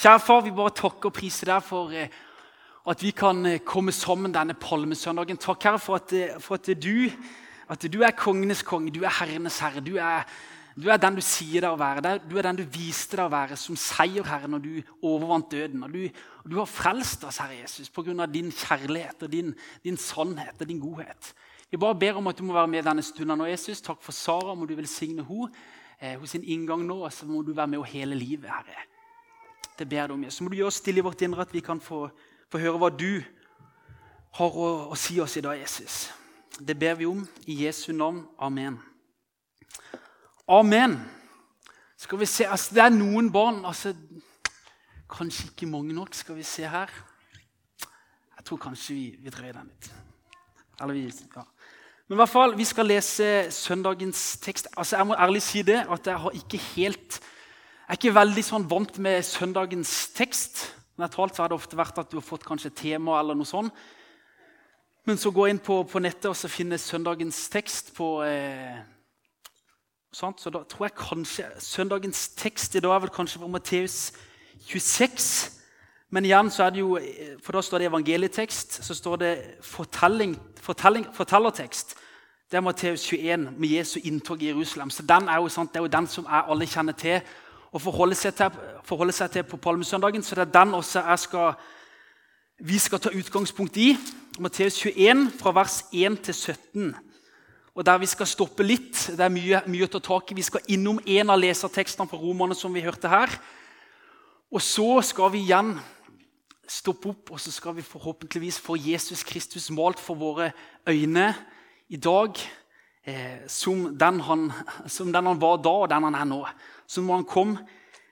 Kjære far, vi bare takker og priser deg for eh, at vi kan eh, komme sammen denne palmesøndagen. Takk, Herre, for at, eh, for at, du, at du er kongenes konge, du er herrenes herre. Du er, du er den du sier deg å være. Du er den du viste deg å være som seierherre når du overvant døden. Og du, du har frelst oss, Herre Jesus, pga. din kjærlighet og din, din, sannhet og din godhet. Vi bare ber om at du må være med denne stunden nå, Jesus. Takk for Sara. Må du velsigne henne eh, sin inngang nå. Så må du være med henne hele livet, Herre. Det ber du om. Så må du gjøre oss stille i vårt indre, at vi kan få, få høre hva du har å, å, si oss i dag, Jesus. Det ber vi om i Jesu navn. Amen. Amen. Skal vi se, altså Det er noen barn altså, Kanskje ikke mange nok. Skal vi se her. Jeg tror kanskje vi, vi drøyer den litt. Eller vi, ja. Men i hvert fall, vi skal lese søndagens tekst. Altså, Jeg må ærlig si det, at jeg har ikke helt jeg er ikke veldig sånn vant med søndagens tekst. Når jeg talt, så har det ofte vært at du har fått kanskje tema eller noe sånt. Men så gå inn på, på nettet og så finne søndagens tekst på eh. Så da tror jeg kanskje Søndagens tekst i dag er vel kanskje fra Matteus 26. Men igjen så er det jo, for da står det evangelietekst, så står det fortelling, fortelling, fortellertekst. Det er Matteus 21 med Jesu inntog i Jerusalem. Så den er jo, sant, Det er jo den som jeg alle kjenner til å forholde seg til, forholde seg til på palmesøndagen. Så det er den skal, vi skal ta utgangspunkt i. Matteus 21, fra vers 1 til 17. Og der vi skal stoppe litt. Det er mye, mye å ta tak i. Vi skal innom en av lesertekstene fra Romerne som vi hørte her. Og så skal vi igjen stoppe opp, og så skal vi forhåpentligvis få Jesus Kristus malt for våre øyne i dag eh, som, den han, som den han var da, og den han er nå så må han komme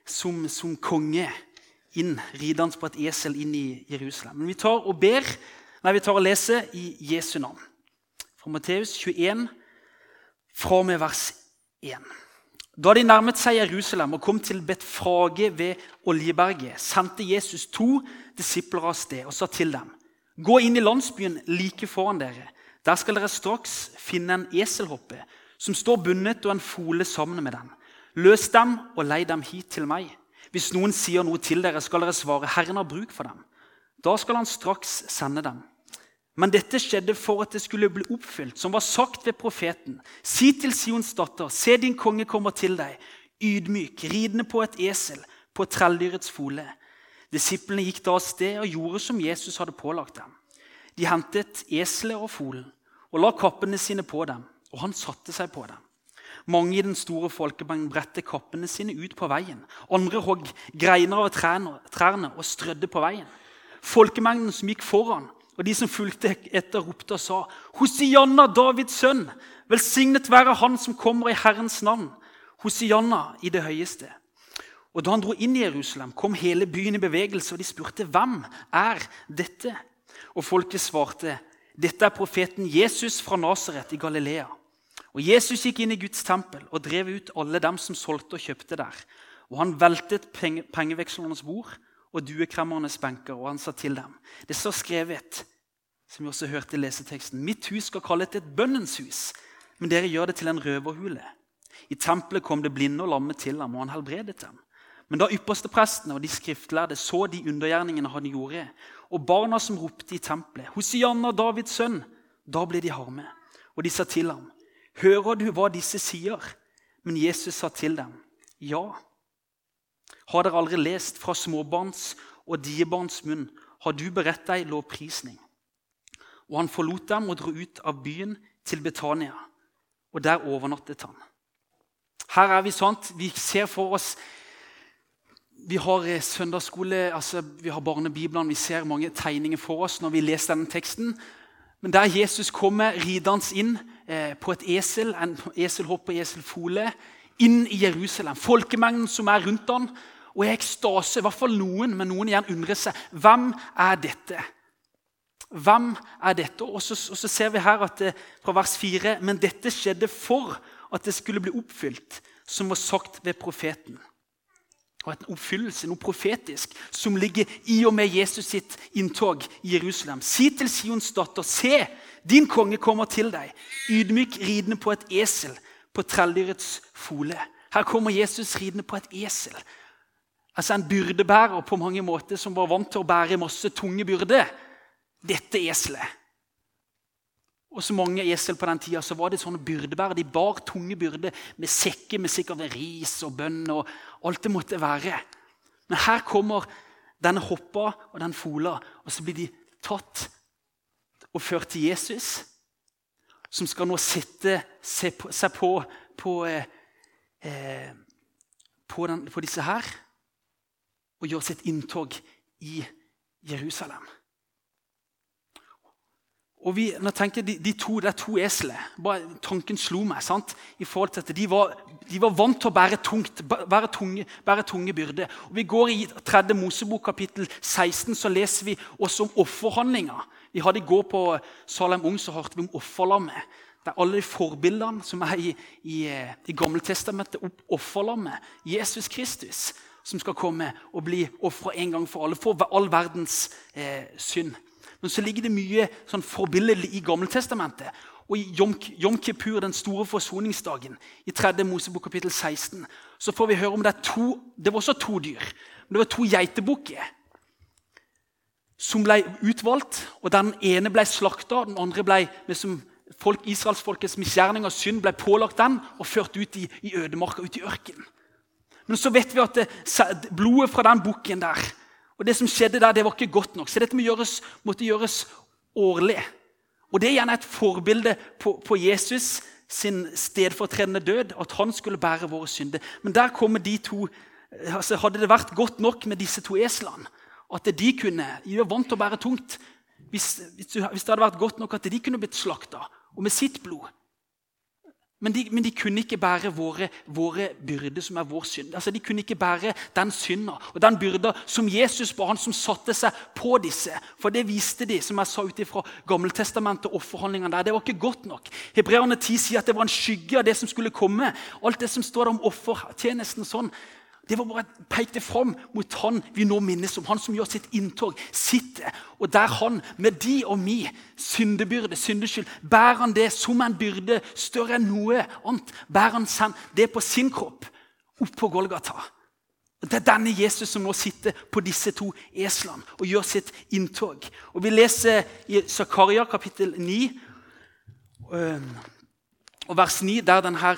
som, som konge inn, ridende på et esel inn i Jerusalem. Men vi tar og ber, nei, vi tar og leser i Jesu navn. Fra Matteus 21, fra med vers 1. Da de nærmet seg Jerusalem og kom til Betfrage ved Oljeberget, sendte Jesus to disipler av sted og sa til dem.: Gå inn i landsbyen like foran dere. Der skal dere straks finne en eselhoppe som står bundet, og en fole sammen med den. Løs dem og lei dem hit til meg. Hvis noen sier noe til dere, skal dere svare, Herren har bruk for dem. Da skal han straks sende dem. Men dette skjedde for at det skulle bli oppfylt, som var sagt ved profeten. Si til Sions datter, se din konge kommer til deg, ydmyk, ridende på et esel, på trelldyrets fole. Disiplene gikk da av sted og gjorde som Jesus hadde pålagt dem. De hentet eselet og folen og la kappene sine på dem, og han satte seg på dem. Mange i den store folkemengden bredte kappene sine ut på veien. Andre hogg greiner av trærne og strødde på veien. Folkemengden som gikk foran, og de som fulgte etter, ropte og sa:" Hosianna, Davids sønn! Velsignet være Han som kommer i Herrens navn! Hosianna i det høyeste. Og Da han dro inn i Jerusalem, kom hele byen i bevegelse, og de spurte hvem er dette? Og folket svarte, dette er profeten Jesus fra Nasaret i Galilea. Og Jesus gikk inn i Guds tempel og drev ut alle dem som solgte og kjøpte der. Og han veltet penge, pengevekslernes bord og duekremmernes benker, og han sa til dem.: Det står skrevet, som vi også hørte i leseteksten, mitt hus skal kalles et bønnens hus, men dere gjør det til en røverhule. I tempelet kom det blinde og lamme til ham, og han helbredet dem. Men da yppersteprestene og de skriftlærde så de undergjerningene han gjorde, og barna som ropte i tempelet, Hosianna, Davids sønn, da ble de harme. Og de sa til ham, Hører du hva disse sier? Men Jesus sa til dem, ja. Har dere aldri lest fra småbarns og diebarns munn, har du beredt deg lovprisning? Og han forlot dem og dro ut av byen til Betania, og der overnattet han. Her er vi sant, vi ser for oss vi har eh, søndagsskole, altså vi har barnebiblene, vi ser mange tegninger for oss når vi leser denne teksten. Men der Jesus kommer ridende inn eh, på et esel, en eselhopp og eselfole, inn i Jerusalem. Folkemengden som er rundt ham, og er ekstase. I hvert fall noen, men noen igjen undrer seg. Hvem er dette? Hvem er dette? Og så, og så ser vi her at det, fra vers 4.: Men dette skjedde for at det skulle bli oppfylt, som var sagt ved profeten og en oppfyllelse, noe profetisk, som ligger i og med Jesus sitt inntog i Jerusalem. Si til Sions datter, se, din konge kommer til deg, ydmyk ridende på et esel, på trelldyrets fole. Her kommer Jesus ridende på et esel. Altså En byrdebærer på mange måter som var vant til å bære masse tunge byrder. Dette eselet. Og så mange esel på den tida så var det sånne byrdebærere. De bar tunge byrder med sekker med sikkert ris og bønn og alt det måtte være. Men her kommer denne hoppa og den fola, og så blir de tatt og ført til Jesus, som skal nå sitte seg på, på, på, eh, på, den, på disse her og gjøre sitt inntog i Jerusalem. Og vi, når jeg tenker de, de to, Det er to esler. Tanken slo meg. sant? I forhold til at De var, de var vant til å bære, tungt, bære, tunge, bære tunge byrder. Og Vi går i 3. Mosebok kapittel 16, så leser vi også om offerhandlinger. Vi hadde I går på Salem Ung så hørte vi om offerlammet. Det er alle de forbildene som er i, i, i Gammeltestamentet. Offerlammet, Jesus Kristus, som skal komme og bli ofra en gang for alle for all verdens eh, synd. Men så ligger det mye sånn forbilledlig i Gammeltestamentet. Og i Jom, Jom Kippur, den store forsoningsdagen, i 3. Mosebok kapittel 16, så får vi høre om det er to Det var også to dyr. Men det var to geitebukker som ble utvalgt. og Den ene ble slakta, den andre ble liksom, folk, israelsfolkets misgjerning og synd ble pålagt den og ført ut i, i ødemarka, ut i ørkenen. Men så vet vi at det, blodet fra den bukken der og Det som skjedde der, det var ikke godt nok. Så dette gjøres, måtte gjøres årlig. Og Det er gjerne et forbilde på, på Jesus sin stedfortredende død, at han skulle bære våre synder. Men der kommer de to, altså Hadde det vært godt nok med disse to eslene, at de kunne De var vant til å bære tungt. Hvis, hvis, det hadde vært godt nok at de kunne blitt slakta, og med sitt blod men de, men de, kunne ikke bære våre, våre byrder, som er vår synd. Altså, de kunne ikke bære den synda og den byrda som Jesus bar, han som satte seg på disse. For det viste de, som jeg sa ut fra Gammeltestamentet offerhandlingene der. Det var ikke godt nok. Hebreerne 10 sier at det var en skygge av det som skulle komme. Alt det som står om offertjenesten sånn, det var bare pekte fram mot han vi nå minnes om. Han som gjør sitt inntog, sitter. Og der han, med de og mi syndebyrde, syndeskyld, bærer han det som en byrde større enn noe annet. Bærer han det på sin kropp opp på Golgata. Det er denne Jesus som nå sitter på disse to eslene og gjør sitt inntog. Og Vi leser i Zakaria kapittel 9 og vers 9, der denne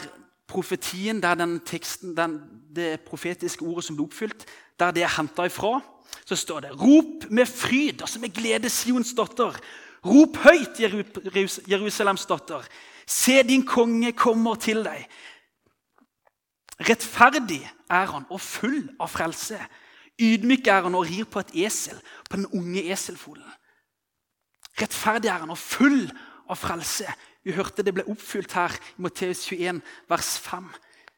profetien, der den teksten, den, det profetiske ordet som ble oppfylt, der det er henta ifra, så står det Rop med fryd, altså med glede, Sions datter. Rop høyt, Jerusalems datter. Se, din konge kommer til deg. Rettferdig er han og full av frelse. Ydmyk er han og rir på et esel, på den unge eselfolen. Rettferdig er han og full av frelse. Vi hørte det ble oppfylt her i Matteus 21, vers 5.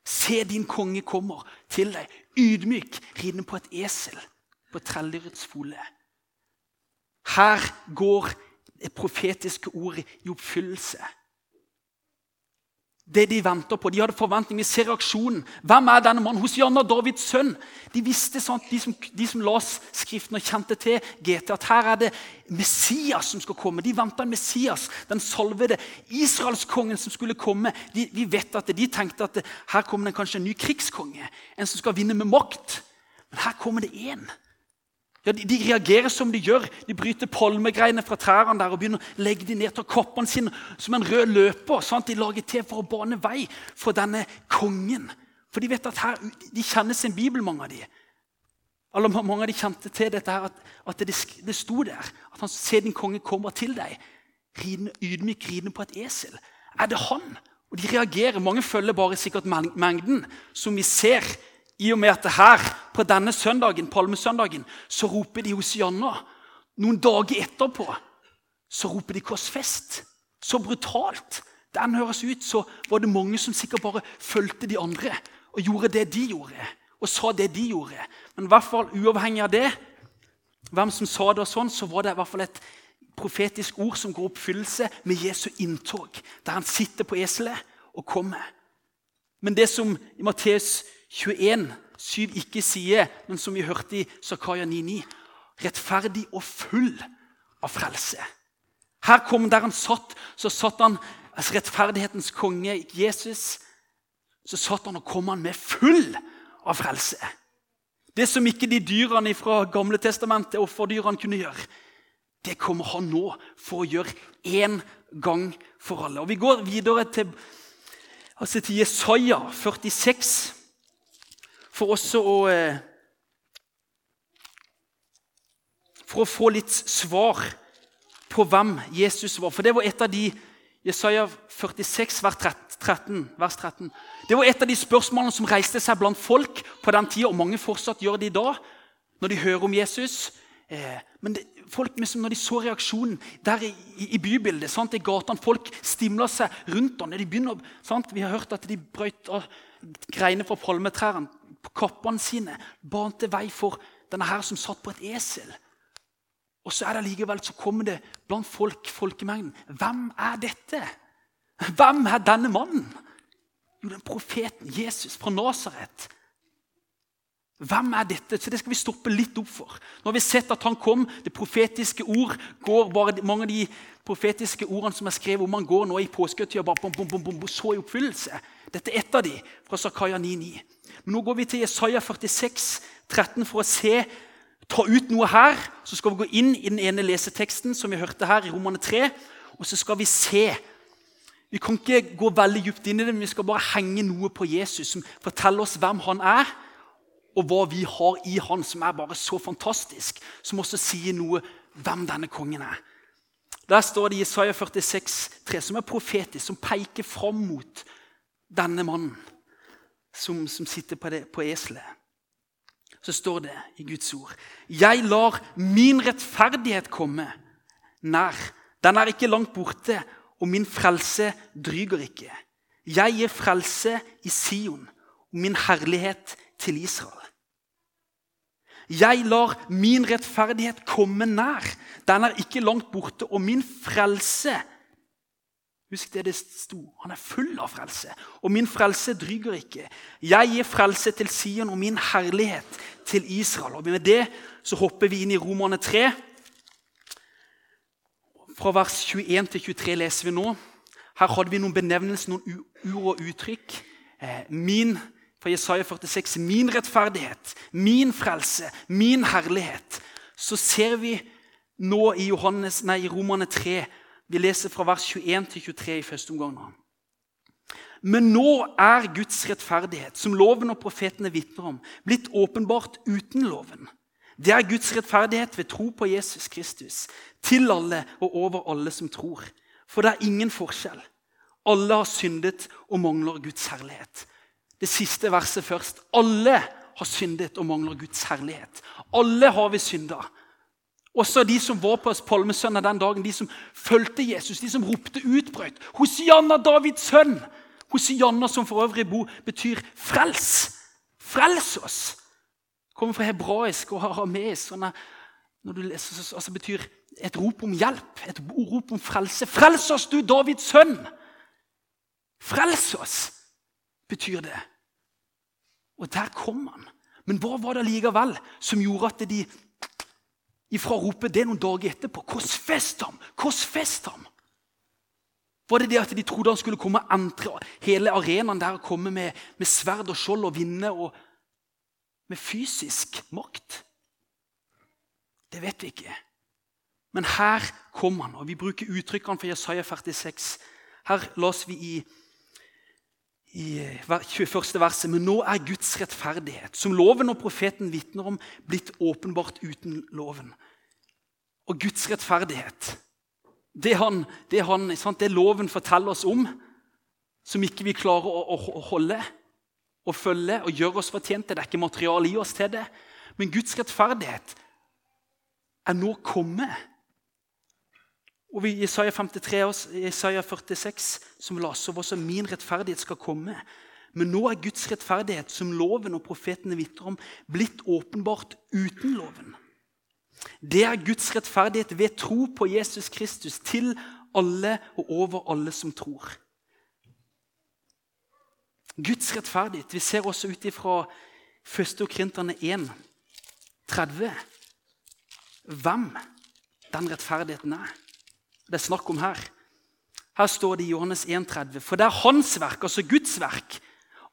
Se, din konge kommer til deg, ydmyk, ridende på et esel, på trelldyrets fole. Her går det profetiske ordet i oppfyllelse. Det de venter på. De hadde forventning. Vi ser reaksjonen. Hvem er denne mannen? Hos Janna Davids sønn. De visste sånn, de som, de som las Skriften og kjente til GT, at her er det Messias som skal komme. De venta en Messias, den salvede israelskongen som skulle komme. De, vi vet at de tenkte at her kommer det kanskje en ny krigskonge. En som skal vinne med makt. Men her kommer det én ja, de, de, reagerer som de gjør. De bryter palmegreiene fra trærne der og begynner å legge de ned til koppene sine som en rød løper. Sant? De lager til for å bane vei for denne kongen. For de vet at her, de kjenner sin bibel, mange av de. Eller mange av de kjente til dette her, at, at det, det, sto der. At han ser din konge kommer til deg. Ridende, ydmyk ridende på et esel. Er det han? Og de reagerer. Mange følger bare sikkert mengden, som vi ser i og med at her, på denne søndagen, palmesøndagen så roper de Hosianna. Noen dager etterpå så roper de korsfest. Så brutalt. Den høres ut så var det mange som sikkert bare fulgte de andre og gjorde det de gjorde. Og sa det de gjorde. Men i hvert fall uavhengig av det, hvem som sa det, og sånn, så var det i hvert fall et profetisk ord som går oppfyllelse med Jesu inntog. Der han sitter på eselet og kommer. Men det som i Matteus 21, 7 ikke sier, men som vi hørte i Zakaria 9,9. Rettferdig og full av frelse. Her kom der han satt, så satt han altså rettferdighetens konge, Jesus. Så satt han og kom han med full av frelse. Det som ikke de dyrene fra Gamle testamentet, offerdyrene, kunne gjøre, det kommer han nå for å gjøre én gang for alle. Og Vi går videre til, altså til Jesaja 46 for også å eh, For å få litt svar på hvem Jesus var. For det var et av de Jesaja 46, vers 13, vers 13. Det var et av de spørsmålene som reiste seg blant folk på den tida, og mange fortsatt gjør det i dag når de hører om Jesus. Eh, men det, folk når de så reaksjonen der i, i, bybildet, sant, i gatene Folk stimla seg rundt ham. De begynner, sant, vi har hørt at de brøt av greiner fra palmetrærne kappene sine. Bante vei for denne her som satt på et esel. Og så er det likevel så kommer det blant folk, folkemengden. Hvem er dette? Hvem er denne mannen? Jo, den profeten Jesus fra Nasaret. Hvem er dette? Så Det skal vi stoppe litt opp for. Nå har vi sett at han kom. Det profetiske ord går bare, Mange av de profetiske ordene som er skrevet om han går nå i påsketida, bare bom, bom, bom, bom, så i oppfyllelse. Dette er ett av de fra Zakaria 9,9. Men nå går vi til Jesaja 46, 13 for å se ta ut noe her. Så skal vi gå inn i den ene leseteksten som vi hørte her, i Romane 3. Og så skal vi se. Vi kan ikke gå veldig dypt inn i det, men vi skal bare henge noe på Jesus, som forteller oss hvem han er, og hva vi har i han, som er bare så fantastisk. Som også sier noe hvem denne kongen er. Der står det i Isaiah 46, 3, som er profetisk, som peker fram mot denne mannen som, som sitter på, det, på eselet så står det i Guds ord Jeg lar min rettferdighet komme nær. Den er ikke langt borte, og min frelse dryger ikke. Jeg gir frelse i Sion og min herlighet til Israel. Jeg lar min rettferdighet komme nær. Den er ikke langt borte, og min frelse Husk det det sto. Han er full av frelse. Og min frelse dryger ikke. Jeg gir frelse til Sion og min herlighet til Israel. Og Med det så hopper vi inn i Romerne 3. Fra vers 21 til 23 leser vi nå. Her hadde vi noen benevnelser, noen ord og uttrykk. Eh, min, fra Jesaja 46, min rettferdighet, min frelse, min herlighet. Så ser vi nå i, Johannes, nei, i Romerne 3 Vi leser fra vers 21 til 23 i første omgang. Men nå er Guds rettferdighet, som loven og profetene vitner om, blitt åpenbart uten loven. Det er Guds rettferdighet ved tro på Jesus Kristus, til alle og over alle som tror. For det er ingen forskjell. Alle har syndet og mangler Guds herlighet. Det siste verset først. Alle har syndet og mangler Guds herlighet. Alle har vi synda. Også de som var på palmesøndag den dagen, de som fulgte Jesus, de som ropte utbrøyt. Hosianna, Davids sønn! Hosianna, som for øvrig betyr 'frels'. Frels oss! Kommer fra hebraisk og arameisk. Sånn når du leser, så altså betyr et rop om hjelp, et rop om frelse. 'Frels oss, du Davids sønn!' Frels oss, betyr det. Og der kom han. Men hva var det likevel som gjorde at de ifra ropet det noen dager etterpå? Korsfest ham! Korsfest ham! Var det det at de trodde han skulle komme og entre hele arenaen der og komme med, med sverd og skjold og vinne og med fysisk makt? Det vet vi ikke. Men her kom han, og vi bruker uttrykkene fra Jesaja 46. Her las vi i, i 21. verset. Men nå er Guds rettferdighet, som loven og profeten vitner om, blitt åpenbart uten loven. Og Guds rettferdighet det, han, det, han, det loven forteller oss om, som ikke vi klarer å, å, holde og følge og gjøre oss fortjent til. Det er ikke materiale i oss til det. Men Guds rettferdighet er nå kommet. Og I Isaiah 53 og Isaiah 46 som oss over, så min rettferdighet skal komme. Men nå er Guds rettferdighet, som loven og profetene vitner om, blitt åpenbart uten loven. Det er Guds rettferdighet ved tro på Jesus Kristus til alle og over alle som tror. Guds rettferdighet. Vi ser også ut ifra 1. Korinterne 1, 30. Hvem den rettferdigheten er. Det er snakk om her. Her står det i Johannes 1, 30. For det er hans verk, altså Guds verk,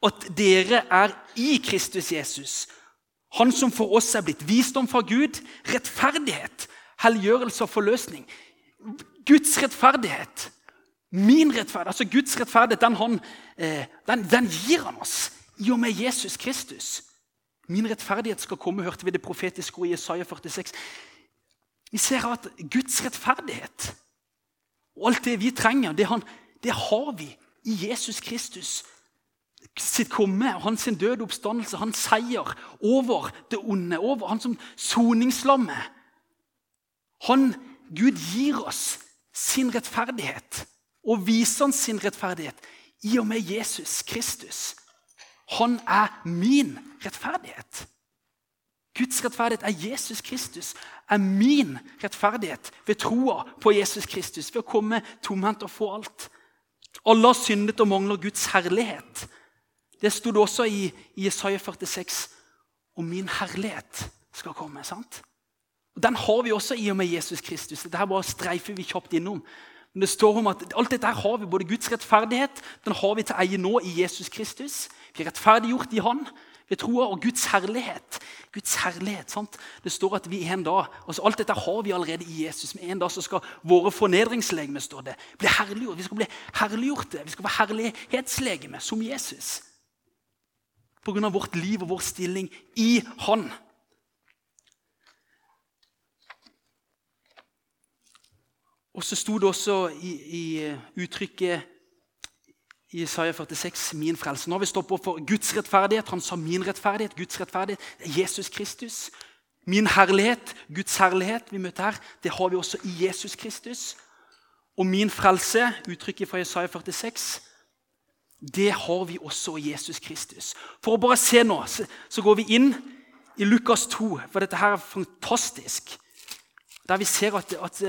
at dere er i Kristus Jesus Han som for oss er blitt visdom fra Gud, rettferdighet, helliggjørelse og forløsning. Guds rettferdighet, min rettferdighet, altså Guds rettferdighet, den, han, eh, den, den gir han oss i og med Jesus Kristus. Min rettferdighet skal komme, hørte vi det profetiske ordet i Isaiah 46. Vi ser at Guds rettferdighet og alt det vi trenger, det, han, det har vi i Jesus Kristus sitt komme, hans døde oppstandelse, hans seier over det onde, over han som soningslamme. Han, Gud gir oss sin rettferdighet og viser han sin rettferdighet i og med Jesus Kristus. Han er min rettferdighet. Guds rettferdighet er Jesus Kristus, er min rettferdighet ved troa på Jesus Kristus, ved å komme tomhendt og få alt. Alle har syndet og mangler Guds herlighet. Det sto det også i, Jesaja 46. Og min herlighet skal komme. sant? Og Den har vi også i og med Jesus Kristus. Dette bare streifer vi kjapt innom. Men det står om at Alt dette har vi, både Guds rettferdighet den har vi til eie nå i Jesus Kristus. Vi er rettferdiggjort i Han ved troa og Guds herlighet. Guds herlighet, sant? Det står at vi en dag altså Alt dette har vi allerede i Jesus. Men en dag så skal våre fornedringslegeme stå det, bli herliggjort. Vi skal bli herliggjorte. Vi skal være herlighetslegeme som Jesus. Av vårt liv og vår stilling i Han. Og så sto det også i, i uttrykket i Isaiah 46 min frelse. Nå har vi stoppet opp for Guds rettferdighet. Han sa min rettferdighet. Guds rettferdighet. Jesus Kristus. Min herlighet, Guds herlighet vi møter her, det har vi også i Jesus Kristus. Og min frelse, uttrykket fra Isaiah 46, det har vi også i Jesus Kristus. For å bare se nå, så går vi inn i Lukas 2, for dette her er fantastisk. Der vi ser at, at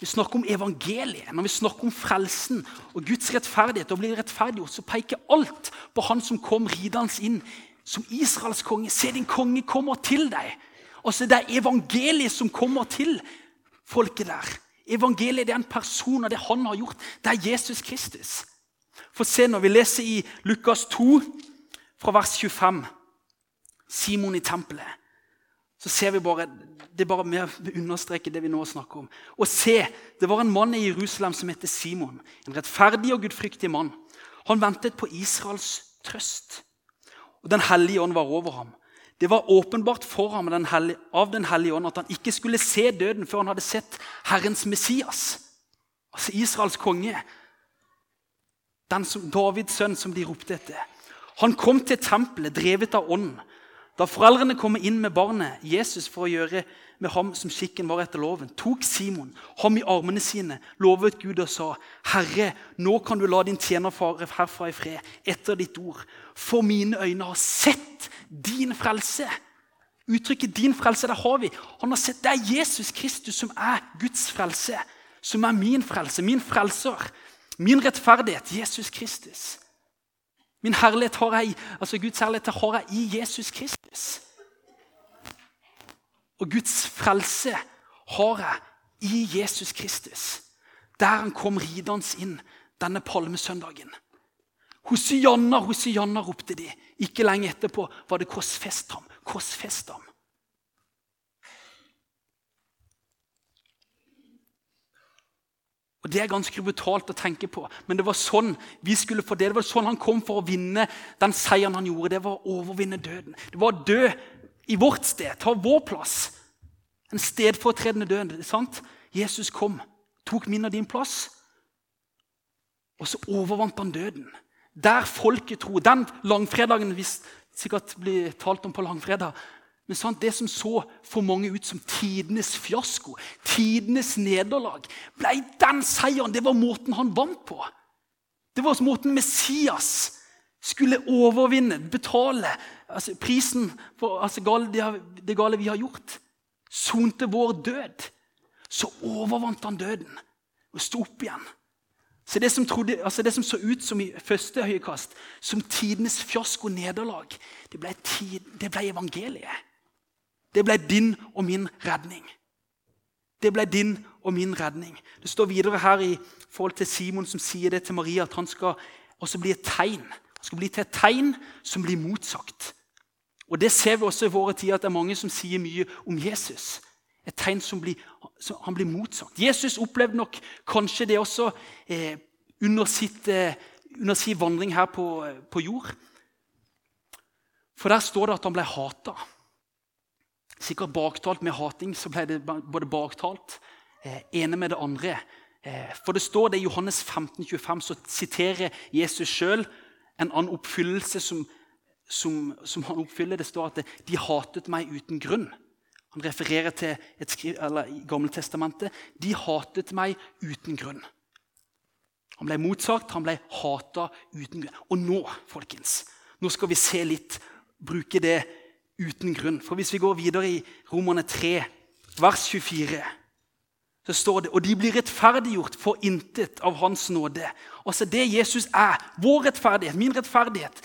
vi snakker om evangeliet, når vi snakker om frelsen og Guds rettferdighet, og blir rettferdiggjort, så peker alt på han som kom ridende inn som Israels konge. Se, din konge kommer til deg. Altså, Det er evangeliet som kommer til folket der. Evangeliet det er en person og det han har gjort. Det er Jesus Kristus. For se når vi leser i Lukas 2, fra vers 25, Simon i tempelet, så ser vi bare det er bare med å understreke det vi nå snakker om. Og se, det var en mann i Jerusalem som het Simon. En rettferdig og gudfryktig mann. Han ventet på Israels trøst. Og Den hellige ånd var over ham. Det var åpenbart for ham den hellige, av Den hellige ånd at han ikke skulle se døden før han hadde sett Herrens Messias. Altså Israels konge. Den som, Davids sønn, som de ropte etter. Han kom til tempelet drevet av ånden. Da foreldrene kom inn med barnet Jesus for å gjøre med ham som skikken var etter loven, tok Simon ham i armene sine, lovet Gud og sa, 'Herre, nå kan du la din tjener fare herfra i fred, etter ditt ord.' For mine øyne har sett din frelse. Uttrykket 'din frelse' det har vi. Han har sett, Det er Jesus Kristus som er Guds frelse, som er min frelse, min frelser, min rettferdighet. Jesus Kristus. Min herlighet har jeg, altså Guds herlighet har jeg i Jesus Kristus. Og Guds frelse har jeg i Jesus Kristus. Der han kom ridende inn denne palmesøndagen. Hosianna, Hosianna, ropte de. Ikke lenge etterpå var det korsfest ham. Korsfest ham. Og Det er ganske brutalt å tenke på, men det var sånn vi skulle få det. Det var sånn han kom for å vinne den seieren han gjorde. Det var å overvinne døden. Det var å dø i vårt sted, ta vår plass. En stedfortredende død. sant? Jesus kom, tok min og din plass, og så overvant han døden. Der folket tror. Den langfredagen vi sikkert blir talt om på langfredag, men sant, det som så for mange ut som tidenes fiasko, tidenes nederlag, ble den seieren. Det var måten han vant på. Det var måten Messias skulle overvinne, betale altså prisen for altså, det gale vi har gjort. Sonte vår død. Så overvant han døden og sto opp igjen. Så det som, trodde, altså det som, så ut som i første høyekast, som tidenes fiasko nederlag, det det ble evangeliet. Det ble din og min redning. Det ble din og min redning. Det står videre her i forhold til Simon som sier det til Maria, at han skal også bli et tegn. Han skal bli til et tegn som blir motsagt. Og Det ser vi også i våre tider, at det er mange som sier mye om Jesus. Et tegn som, blir, som han blir motsagt. Jesus opplevde nok kanskje det også eh, under, sitt, eh, under, sin vandring her på, på, jord. For der står det at han ble hata. Sikkert baktalt med hating, så ble det både baktalt, eh, ene med det andre. Eh, for det står det i Johannes 15, 25, så siterer Jesus sjøl en annen oppfyllelse som, som, som, han oppfyller. Det står at 'de hatet meg uten grunn'. Han refererer til et skriv, eller i Gammeltestamentet. 'De hatet meg uten grunn'. Han ble motsagt, han ble hata uten grunn. Og nå, folkens, nå skal vi se litt, bruke det uten grunn. For hvis vi går videre i Romerne 3, vers 24 så står det og de blir rettferdiggjort for intet av Hans nåde. Altså Det Jesus er, vår rettferdighet, min rettferdighet,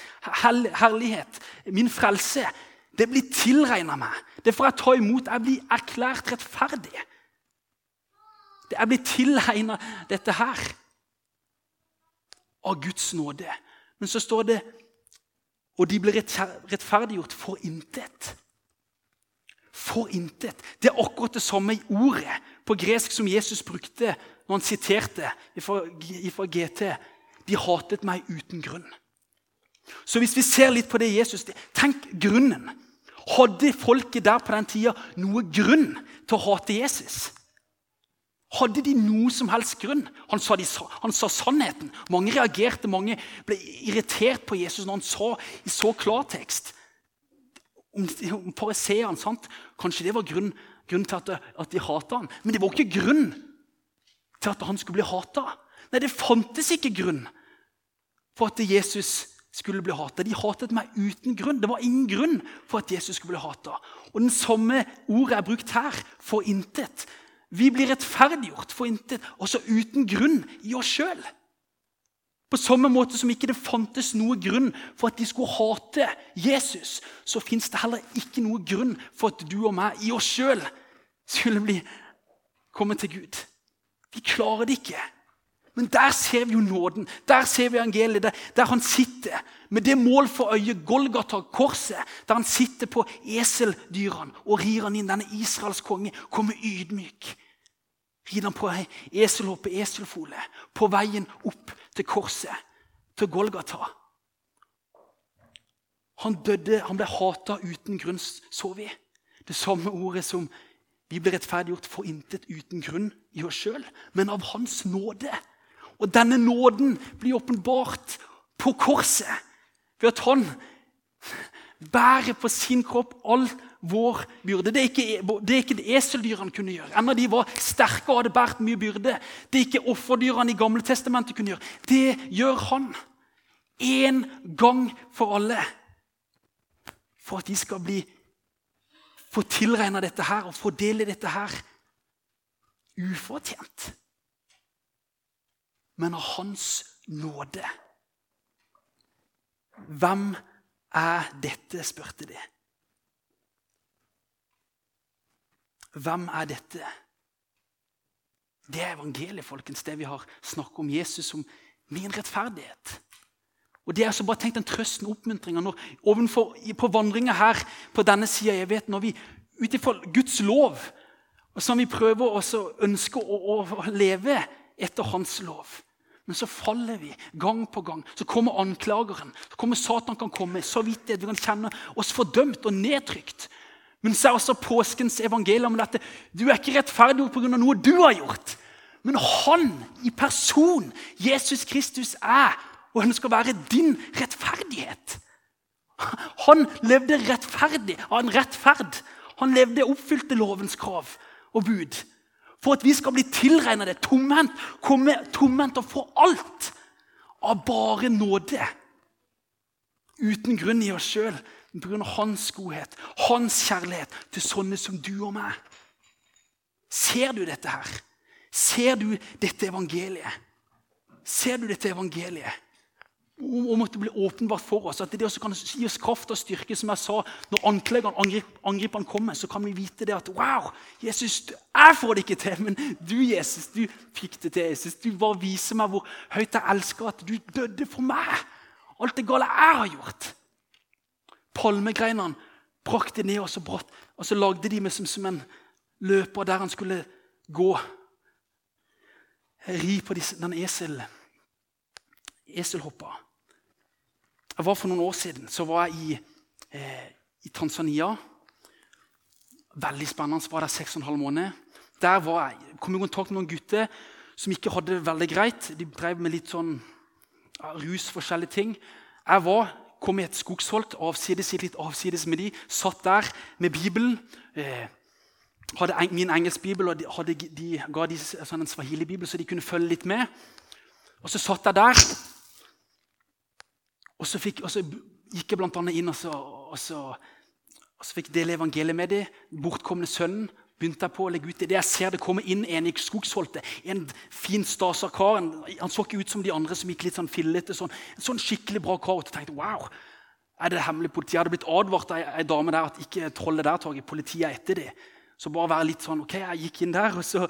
herlighet, min frelse, det blir tilregna meg. Det får jeg ta imot. Jeg blir erklært rettferdig. Det er blitt tilregna dette her av Guds nåde. Men så står det og de blir rettferdiggjort for intet. For intet. Det er akkurat det samme i ordet på gresk som Jesus brukte når han siterte fra GT. De hatet meg uten grunn. Så hvis vi ser litt på det Jesus Tenk grunnen. Hadde folket der på den tida noe grunn til å hate Jesus? Hadde de noe som helst grunn? Han sa, de, han sa, sannheten. Mange reagerte, mange ble irritert på Jesus når han sa i så klartekst om, om fariseerne. Kanskje det var grunn, grunn til at, at, de hata han. Men det var ikke grunn til at han skulle bli hata. Nei, det fantes ikke grunn for at Jesus skulle bli hata. De hatet meg uten grunn. Det var ingen grunn for at Jesus skulle bli hata. Og den samme ordet er brukt her, for intet. Vi blir rettferdiggjort for intet, også uten grunn i oss sjøl. På samme måte som ikke det fantes noe grunn for at de skulle hate Jesus, så fins det heller ikke noe grunn for at du og meg i oss sjøl skulle bli kommet til Gud. Vi klarer det ikke. Men der ser vi jo nåden. Der ser vi evangeliet, der, han sitter med det mål for øyet, Golgata, korset. Der han sitter på eseldyrene og rir han inn denne Israels konge. Kommer ydmyk. Rir han på ei eselhoppe, eselfole, på veien opp til korset, til Golgata. Han døde, han ble hata uten grunn, så vi. Det samme ordet som vi ble rettferdiggjort for intet uten grunn i oss sjøl, men av Hans nåde. Og denne nåden blir åpenbart på korset ved at han bærer på sin kropp all vår byrde. Det er ikke det, er ikke det eseldyrene kunne gjøre. Enda de var sterke og hadde båret mye byrde. Det er ikke offerdyrene i Gamle Testamentet kunne gjøre. Det gjør han. Én gang for alle. For at de skal bli få tilregna dette her og fordele dette her ufortjent men av Hans nåde. Hvem er dette, spurte de. Hvem er dette? Det er evangeliet, folkens, det vi har snakket om Jesus som min rettferdighet. Og Det er så bare tenkt den trøsten og oppmuntringa på vandringa her på denne sida. Jeg vet når vi ut ifra Guds lov, og som vi prøver å ønske å, å leve etter hans lov. Men så faller vi gang på gang. Så kommer anklageren. Så kommer Satan kan komme. Så vidt vi kan kjenne oss fordømt og nedtrykt. Men så er også påskens evangelium dette. Du er ikke rettferdig pga. noe du har gjort. Men han i person, Jesus Kristus, er og ønsker å være din rettferdighet. Han levde rettferdig av en rettferd. Han levde oppfylte lovens krav og bud for at vi skal bli tilregnet det tomhendt, komme tomhendt og få alt av bare nåde. Uten grunn i oss sjøl, pga. hans godhet, hans kjærlighet til sånne som du og meg. Ser du dette her? Ser du dette evangeliet? Ser du dette evangeliet? og måtte bli åpenbart for oss. At det også kan gi oss kraft og styrke. Som jeg sa, når anklageren, angrip, kommer, så kan vi vite det at Wow, Jesus, jeg får det ikke til, men du, Jesus, du fikk det til. Jesus. Du bare viser meg hvor høyt jeg elsker at du døde for meg. Alt det gale jeg har gjort. Palmegreinene brakk det ned, og så, brått, og så lagde de meg som, som en løper der han skulle gå. Ri på disse, den esel, eselhoppa. Jeg var For noen år siden så var jeg i, eh, i Tanzania. Veldig spennende. Så var der seks og en halv måned. Der var jeg, kom i kontakt med noen gutter som ikke hadde det veldig greit. De drev med litt sånn ja, rus, forskjellige ting. Jeg var, kom i et skogsholt, avsides, litt avsides med de, satt der med Bibelen. Eh, hadde en, min engelskbibel, og de, hadde, de ga de sånn en swahili-bibel, så de kunne følge litt med. Og så satt jeg der, og så, fikk, og så gikk jeg annet inn og så, og så, og så fikk dele evangeliet med dem. Bortkomne sønnen begynte jeg på å legge ut i det. Jeg ser det komme inn en i skogsholtet. En fin, stasa kar. Han så ikke ut som de andre som gikk litt sånn fillete. Sånn, en sånn skikkelig bra kar. Og jeg tenkte, wow, er det hemmelig politi? Jeg hadde blitt advart av ei dame der at ikke trollet der tar politiet er etter det. Så bare være litt sånn OK, jeg gikk inn der, og så,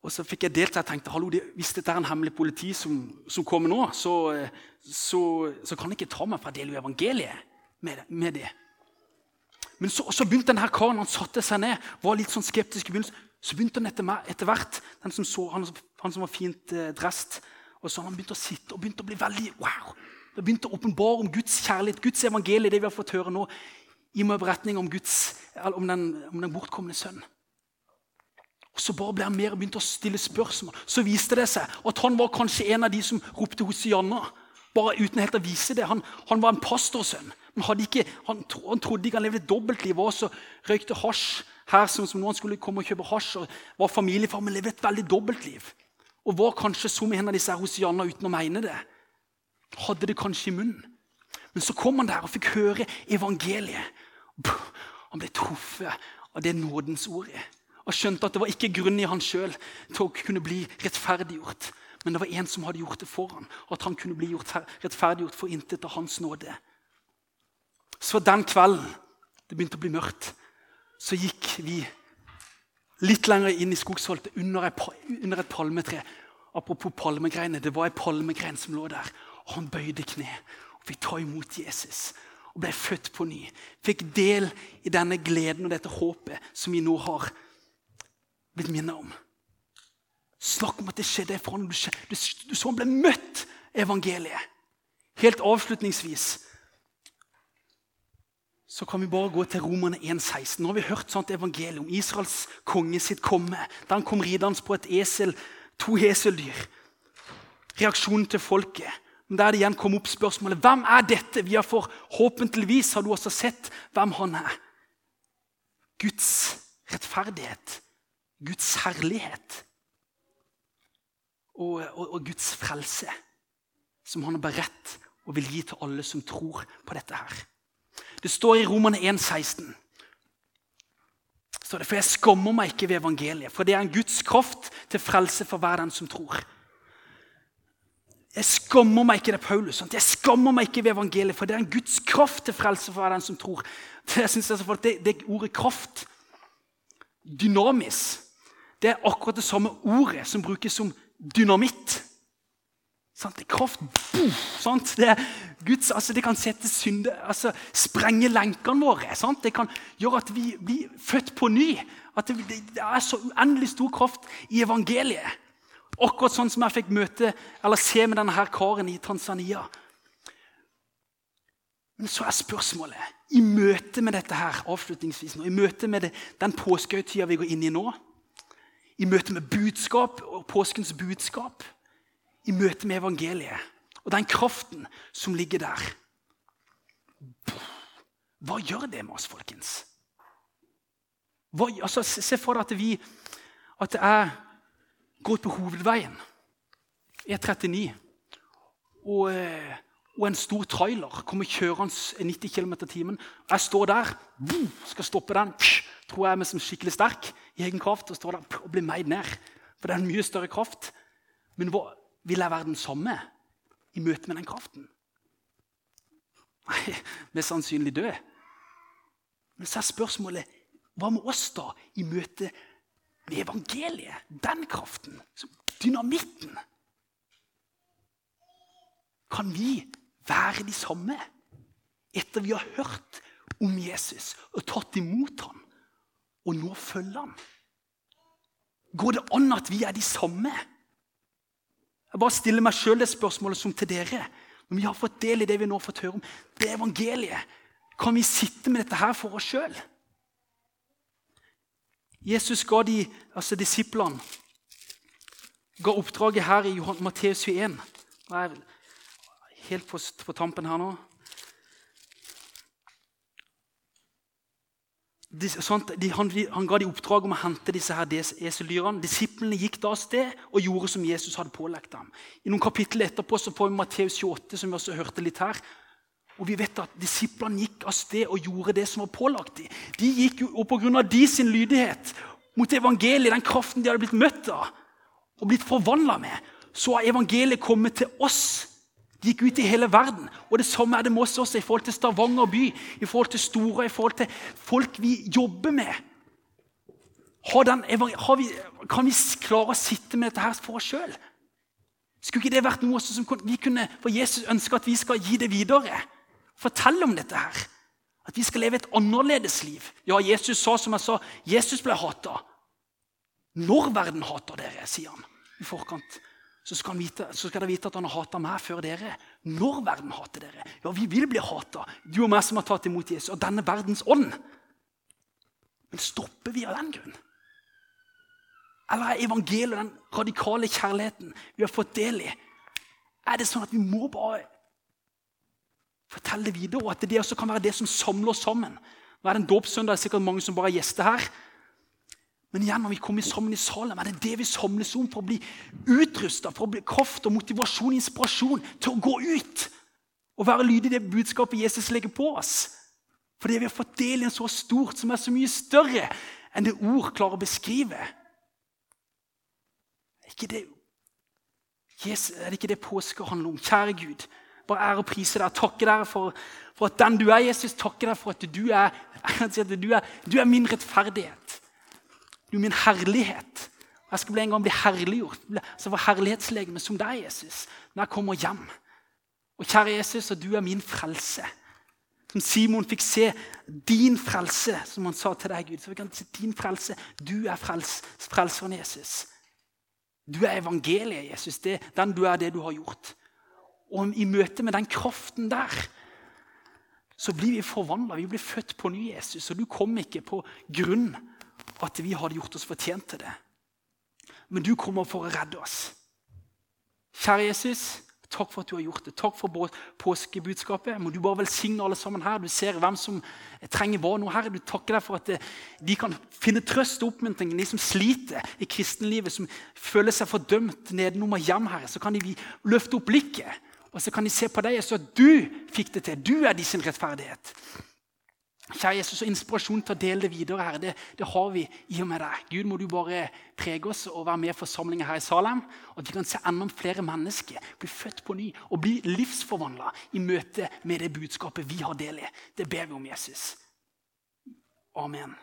og så fikk jeg delt Jeg tenkte hallo, hvis dette er en hemmelig politi som, som kommer nå, så, så, så, kan de ikke ta meg fra å dele evangeliet med, med det. Men så, så begynte denne karen han satte seg ned, var litt sånn skeptisk i begynnelsen. Så begynte han etter, etter hvert, den som så, han, han som var fint eh, drest, og så han begynte å sitte og begynte å bli veldig wow. Det begynte å åpenbare om Guds kjærlighet, Guds evangelie, det vi har fått høre nå. Gi meg beretning om, Guds, om, den, om den bortkomne sønnen. Og Så bare ble han mer og begynte å stille spørsmål. Så viste det seg at han var kanskje en av de som ropte Hosianna. Bare uten helt å vise det. Han, han var en pastorsønn. Ikke, han, han, trodde ikke han levde et dobbeltliv. og også røykte hasj her som, som noen skulle komme og kjøpe hasj. og var familiefar, men levde et veldig dobbeltliv. Og var kanskje som en av disse hosianene uten å mene det. Hadde det kanskje i munnen. Men så kom han der og fikk høre evangeliet. Han ble truffet av det nådens ordet. Og skjønte at det var ikke grunn i han sjøl til å kunne bli rettferdiggjort. Men det var en som hadde gjort det for ham, og at han kunne bli rettferdiggjort for intet av hans nåde. Så den kvelden det begynte å bli mørkt, så gikk vi litt lenger inn i skogsholtet under et, palmetre. Apropos palmegreiene, det var ei palmegrein som lå der. Og han bøyde kne og fikk ta imot Jesus og ble født på ny. Fikk del i denne gleden og dette håpet som vi nå har blitt minnet om. Snakk om at det skjedde for ham. Du, så han ble møtt evangeliet. Helt avslutningsvis så kan vi bare gå til Romerne 1,16. Nå har vi hørt sånt evangelium Israels konge sitt komme. Da han kom ridende på et esel, to eseldyr. Reaksjonen til folket. Men der det igjen kom opp spørsmålet hvem er dette? Vi har Forhåpentligvis har du også sett hvem han er. Guds rettferdighet. Guds herlighet. Og, og, og Guds frelse. Som han har beredt og vil gi til alle som tror på dette her. Det står i Romane 1,16. For jeg skammer meg ikke ved evangeliet, for det er en Guds kraft til frelse for hver den som tror. Jeg skammer meg ikke det Paulus. Sant? Jeg skammer meg ikke ved evangeliet, for det er en Guds kraft til frelse for hver den som tror. Det, jeg synes jeg, det, det ordet kraft, dynamis, det er akkurat det samme ordet som brukes som dynamitt. Sant? Kraft. Sant? Det, Guds, altså det kan sette synde, altså sprenge lenkene våre. Sant? Det kan gjøre at vi blir født på ny. At det, det, er så uendelig stor kraft i evangeliet. Akkurat sånn som jeg fikk møte, eller se med denne her karen i Tanzania. Men så er spørsmålet, i møte med dette her, avslutningsvis nå, i møte med det, den påskehøytida vi går inn i nå, i møte med budskap og påskens budskap. I møte med evangeliet. Og den kraften som ligger der. Hva gjør det med oss, folkens? Hva, altså, se for deg at vi at jeg går ut på hovedveien, E39, og, eh, og, en stor trailer kommer kjørende 90 km i timen. Jeg står der, skal stoppe den, tror jeg er som skikkelig sterk i egen kraft, og står der og blir meid ned. For det er en mye større kraft. Men hva, vil jeg være den samme i møte med den kraften? Nei, mest sannsynlig dø. Men så er spørsmålet hva med oss da i møte med evangeliet? Den kraften, dynamitten. Kan vi være de samme etter vi har hørt om Jesus og tatt imot ham, og nå følger han? Går det an at vi er de samme? Jeg bare stiller meg sjøl det spørsmålet som til dere. Når vi har fått del i det vi nå har fått høre om, det evangeliet, kan vi sitte med dette her for oss sjøl? Jesus ga de, altså disiplene ga oppdraget her i Matteus 21. Jeg er helt på, tampen her nå. De, sånt, de, han, han, ga de oppdrag om å hente disse her eselyrene. Disiplene gikk da av sted og gjorde som Jesus hadde pålagt dem. I noen kapitler etterpå så får vi Matteus 28, som vi også hørte litt her. Og vi vet at Disiplene gikk av sted og gjorde det som var pålagt dem. De gikk jo, og Pga. de sin lydighet mot evangeliet, den kraften de hadde blitt møtt av og blitt forvandla med, så har evangeliet kommet til oss de gikk ut i hele verden. Og Det samme er det med oss også i forhold til Stavanger by, i forhold til Store, i forhold til folk vi jobber med. Den, vi, kan vi klare å sitte med dette her for oss sjøl? Skulle ikke det vært noe som vi kunne, For Jesus ønsker at vi skal gi det videre. Fortelle om dette her. At vi skal leve et annerledes liv. Ja, Jesus sa som jeg sa, Jesus ble hata. Når verden hater dere, sier han i forkant så skal, vite, så skal dere vite at han har hata meg før dere. Når verden hater dere. Ja, vi vil bli hata, du og meg som har tatt imot Jesus, og denne verdens ånd. Men stopper vi av den grunn? Eller er evangeliet den radikale kjærligheten vi har fått del i? Er det sånn at vi må bare fortelle det videre, og at det også kan være det som samler oss sammen? Nå er det en dåpssøndag, det er sikkert mange som bare er gjester her. Men igjen, når vi kommer sammen i Salem, er det det vi samles om for å bli utrusta, for å bli kraft og motivasjon inspirasjon til å gå ut og være lydig det budskapet Jesus legger på oss. Fordi vi har fått del i en så stort som er så mye større enn det ord klarer å beskrive. Er, ikke det, Jesus, er det ikke det påske handler om? Kjære Gud, bare ære og prise deg. Takke deg for, for, at den du er, Jesus. Takke deg for at du er, du er, du er min rettferdighet. Du er min herlighet. Jeg skal en gang bli herliggjort. Altså for herlighetslegeme som deg, Jesus, når jeg kommer hjem. Og kjære Jesus, og du er min frelse. Som Simon fikk se din frelse, som han sa til deg, Gud. Så vi kan se din frelse. Du er frels, frelseren Jesus. Du er evangeliet, Jesus. Det, den du er, det du har gjort. Og i møte med den kraften der så blir vi forvandla. Vi blir født på ny, Jesus. Og du kom ikke på grunn at vi hadde gjort oss fortjent til det. Men du kommer for å redde oss. Kjære Jesus, takk for at du har gjort det. Takk for påskebudskapet. Må du bare velsigne alle sammen her. Du ser hvem som trenger hva nå, Herre. Du takker deg for at eh, de kan finne trøst og oppmuntring. De som sliter i kristenlivet, som føler seg fordømt nedenom og hjem, Herre. Så kan de løfte opp blikket, og så kan de se på deg og så at du fikk det til. Du er de sin rettferdighet. Kjære Jesus, og inspirasjon til å dele det videre her, det, det, har vi i og med deg. Gud, må du bare prege oss og være med i forsamlinga her i Salem. Og at vi kan se enda flere mennesker bli født på ny og bli livsforvandla i møte med det budskapet vi har del i. Det ber vi om, Jesus. Amen.